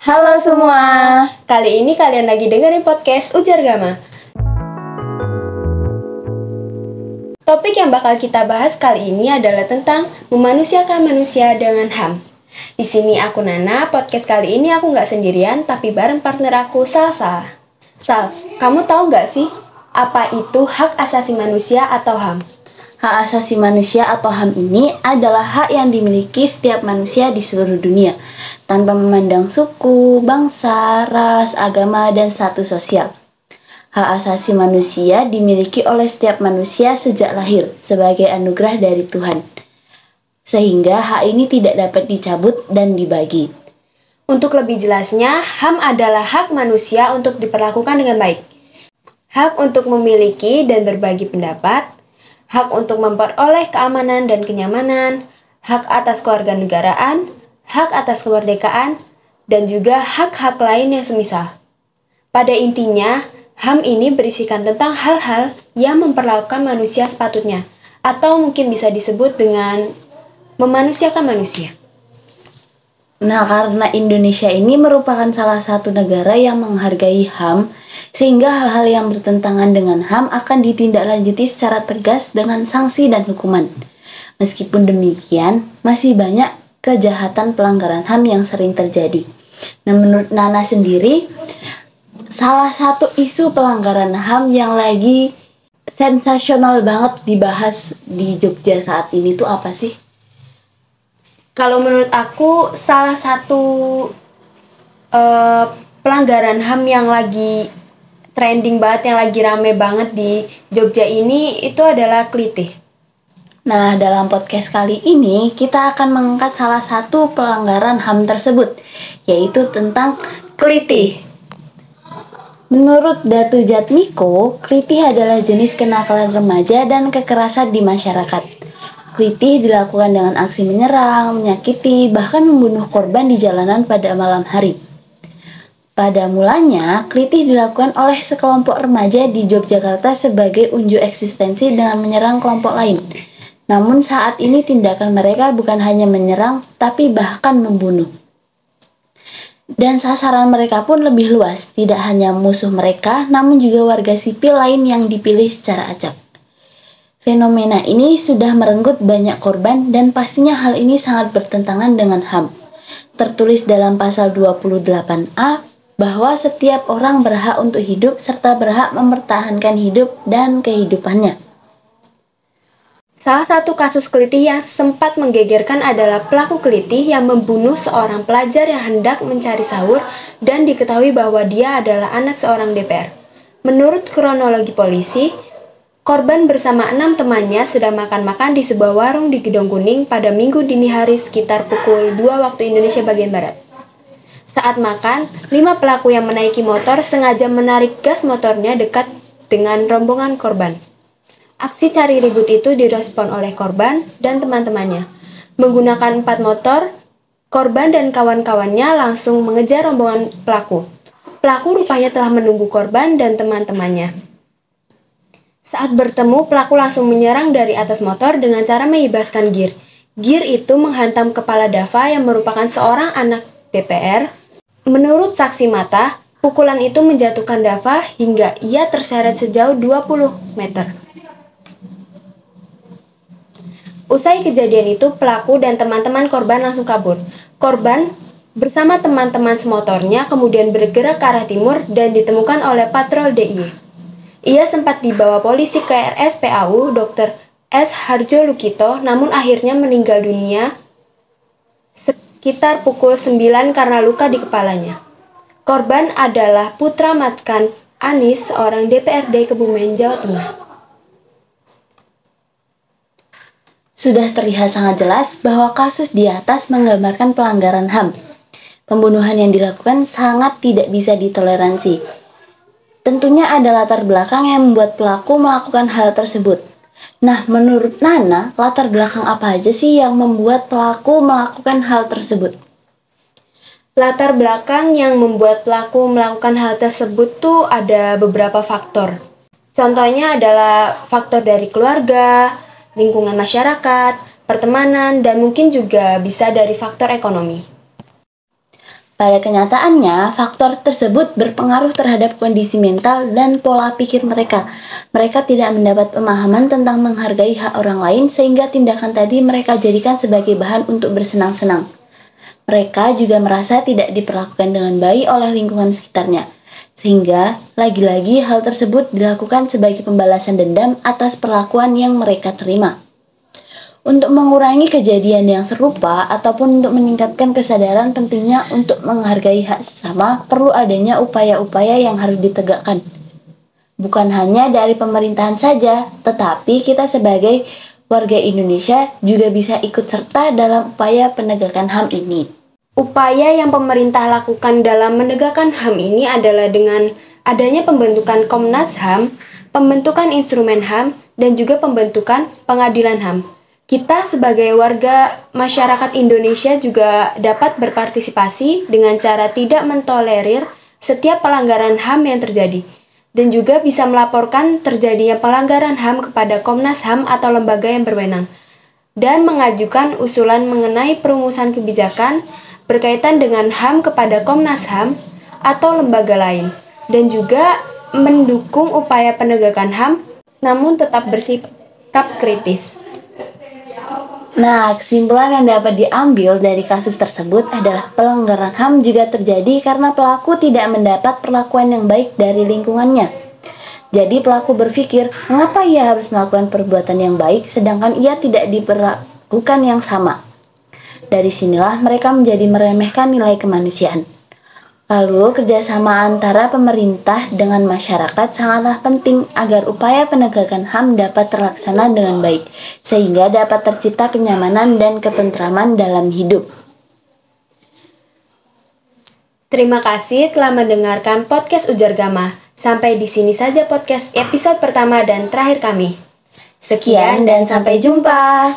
Halo semua, kali ini kalian lagi dengerin podcast Ujar Gama. Topik yang bakal kita bahas kali ini adalah tentang memanusiakan manusia dengan HAM. Di sini aku Nana, podcast kali ini aku nggak sendirian, tapi bareng partner aku Salsa. Sal, kamu tahu nggak sih apa itu hak asasi manusia atau HAM? Hak asasi manusia atau HAM ini adalah hak yang dimiliki setiap manusia di seluruh dunia, tanpa memandang suku, bangsa, ras, agama, dan status sosial. Hak asasi manusia dimiliki oleh setiap manusia sejak lahir sebagai anugerah dari Tuhan, sehingga hak ini tidak dapat dicabut dan dibagi. Untuk lebih jelasnya, HAM adalah hak manusia untuk diperlakukan dengan baik. Hak untuk memiliki dan berbagi pendapat, hak untuk memperoleh keamanan dan kenyamanan, hak atas keluarga negaraan, hak atas kemerdekaan, dan juga hak-hak lain yang semisal. Pada intinya, HAM ini berisikan tentang hal-hal yang memperlakukan manusia sepatutnya, atau mungkin bisa disebut dengan memanusiakan manusia. Nah, karena Indonesia ini merupakan salah satu negara yang menghargai HAM, sehingga hal-hal yang bertentangan dengan HAM akan ditindaklanjuti secara tegas dengan sanksi dan hukuman. Meskipun demikian, masih banyak kejahatan pelanggaran HAM yang sering terjadi. Nah, menurut Nana sendiri, salah satu isu pelanggaran HAM yang lagi sensasional banget dibahas di Jogja saat ini tuh apa sih? Kalau menurut aku salah satu uh, pelanggaran HAM yang lagi trending banget, yang lagi rame banget di Jogja ini itu adalah klitih. Nah, dalam podcast kali ini kita akan mengangkat salah satu pelanggaran HAM tersebut, yaitu tentang klitih. Menurut Datu Jatmiko, klitih adalah jenis kenakalan remaja dan kekerasan di masyarakat. Klitih dilakukan dengan aksi menyerang, menyakiti, bahkan membunuh korban di jalanan pada malam hari. Pada mulanya, klitih dilakukan oleh sekelompok remaja di Yogyakarta sebagai unjuk eksistensi dengan menyerang kelompok lain. Namun saat ini tindakan mereka bukan hanya menyerang, tapi bahkan membunuh. Dan sasaran mereka pun lebih luas, tidak hanya musuh mereka, namun juga warga sipil lain yang dipilih secara acak. Fenomena ini sudah merenggut banyak korban dan pastinya hal ini sangat bertentangan dengan HAM. Tertulis dalam pasal 28A bahwa setiap orang berhak untuk hidup serta berhak mempertahankan hidup dan kehidupannya. Salah satu kasus kelitih yang sempat menggegerkan adalah pelaku kelitih yang membunuh seorang pelajar yang hendak mencari sahur dan diketahui bahwa dia adalah anak seorang DPR. Menurut kronologi polisi, Korban bersama enam temannya sedang makan-makan di sebuah warung di Gedong Kuning pada minggu dini hari sekitar pukul 2 waktu Indonesia bagian Barat. Saat makan, lima pelaku yang menaiki motor sengaja menarik gas motornya dekat dengan rombongan korban. Aksi cari ribut itu direspon oleh korban dan teman-temannya. Menggunakan empat motor, korban dan kawan-kawannya langsung mengejar rombongan pelaku. Pelaku rupanya telah menunggu korban dan teman-temannya. Saat bertemu, pelaku langsung menyerang dari atas motor dengan cara mengibaskan gear. Gear itu menghantam kepala Dava yang merupakan seorang anak DPR. Menurut saksi mata, pukulan itu menjatuhkan Dava hingga ia terseret sejauh 20 meter. Usai kejadian itu, pelaku dan teman-teman korban langsung kabur. Korban bersama teman-teman semotornya kemudian bergerak ke arah timur dan ditemukan oleh patrol DIY. Ia sempat dibawa polisi ke RSPAU Dr. S. Harjo Lukito, namun akhirnya meninggal dunia sekitar pukul 9 karena luka di kepalanya. Korban adalah putra Matkan Anis, seorang DPRD Kebumen, Jawa Tengah. Sudah terlihat sangat jelas bahwa kasus di atas menggambarkan pelanggaran HAM. Pembunuhan yang dilakukan sangat tidak bisa ditoleransi, Tentunya ada latar belakang yang membuat pelaku melakukan hal tersebut. Nah, menurut Nana, latar belakang apa aja sih yang membuat pelaku melakukan hal tersebut? Latar belakang yang membuat pelaku melakukan hal tersebut tuh ada beberapa faktor. Contohnya adalah faktor dari keluarga, lingkungan masyarakat, pertemanan, dan mungkin juga bisa dari faktor ekonomi. Pada kenyataannya, faktor tersebut berpengaruh terhadap kondisi mental dan pola pikir mereka. Mereka tidak mendapat pemahaman tentang menghargai hak orang lain, sehingga tindakan tadi mereka jadikan sebagai bahan untuk bersenang-senang. Mereka juga merasa tidak diperlakukan dengan baik oleh lingkungan sekitarnya, sehingga lagi-lagi hal tersebut dilakukan sebagai pembalasan dendam atas perlakuan yang mereka terima. Untuk mengurangi kejadian yang serupa ataupun untuk meningkatkan kesadaran pentingnya untuk menghargai hak sesama, perlu adanya upaya-upaya yang harus ditegakkan. Bukan hanya dari pemerintahan saja, tetapi kita sebagai warga Indonesia juga bisa ikut serta dalam upaya penegakan HAM ini. Upaya yang pemerintah lakukan dalam menegakkan HAM ini adalah dengan adanya pembentukan Komnas HAM, pembentukan instrumen HAM, dan juga pembentukan pengadilan HAM kita sebagai warga masyarakat Indonesia juga dapat berpartisipasi dengan cara tidak mentolerir setiap pelanggaran HAM yang terjadi. Dan juga bisa melaporkan terjadinya pelanggaran HAM kepada Komnas HAM atau lembaga yang berwenang. Dan mengajukan usulan mengenai perumusan kebijakan berkaitan dengan HAM kepada Komnas HAM atau lembaga lain. Dan juga mendukung upaya penegakan HAM namun tetap bersikap kritis. Nah, kesimpulan yang dapat diambil dari kasus tersebut adalah pelanggaran HAM juga terjadi karena pelaku tidak mendapat perlakuan yang baik dari lingkungannya. Jadi pelaku berpikir, mengapa ia harus melakukan perbuatan yang baik sedangkan ia tidak diperlakukan yang sama? Dari sinilah mereka menjadi meremehkan nilai kemanusiaan. Lalu, kerjasama antara pemerintah dengan masyarakat sangatlah penting agar upaya penegakan HAM dapat terlaksana dengan baik, sehingga dapat tercipta kenyamanan dan ketentraman dalam hidup. Terima kasih telah mendengarkan podcast Ujar Gama. Sampai di sini saja podcast episode pertama dan terakhir kami. Sekian dan sampai jumpa.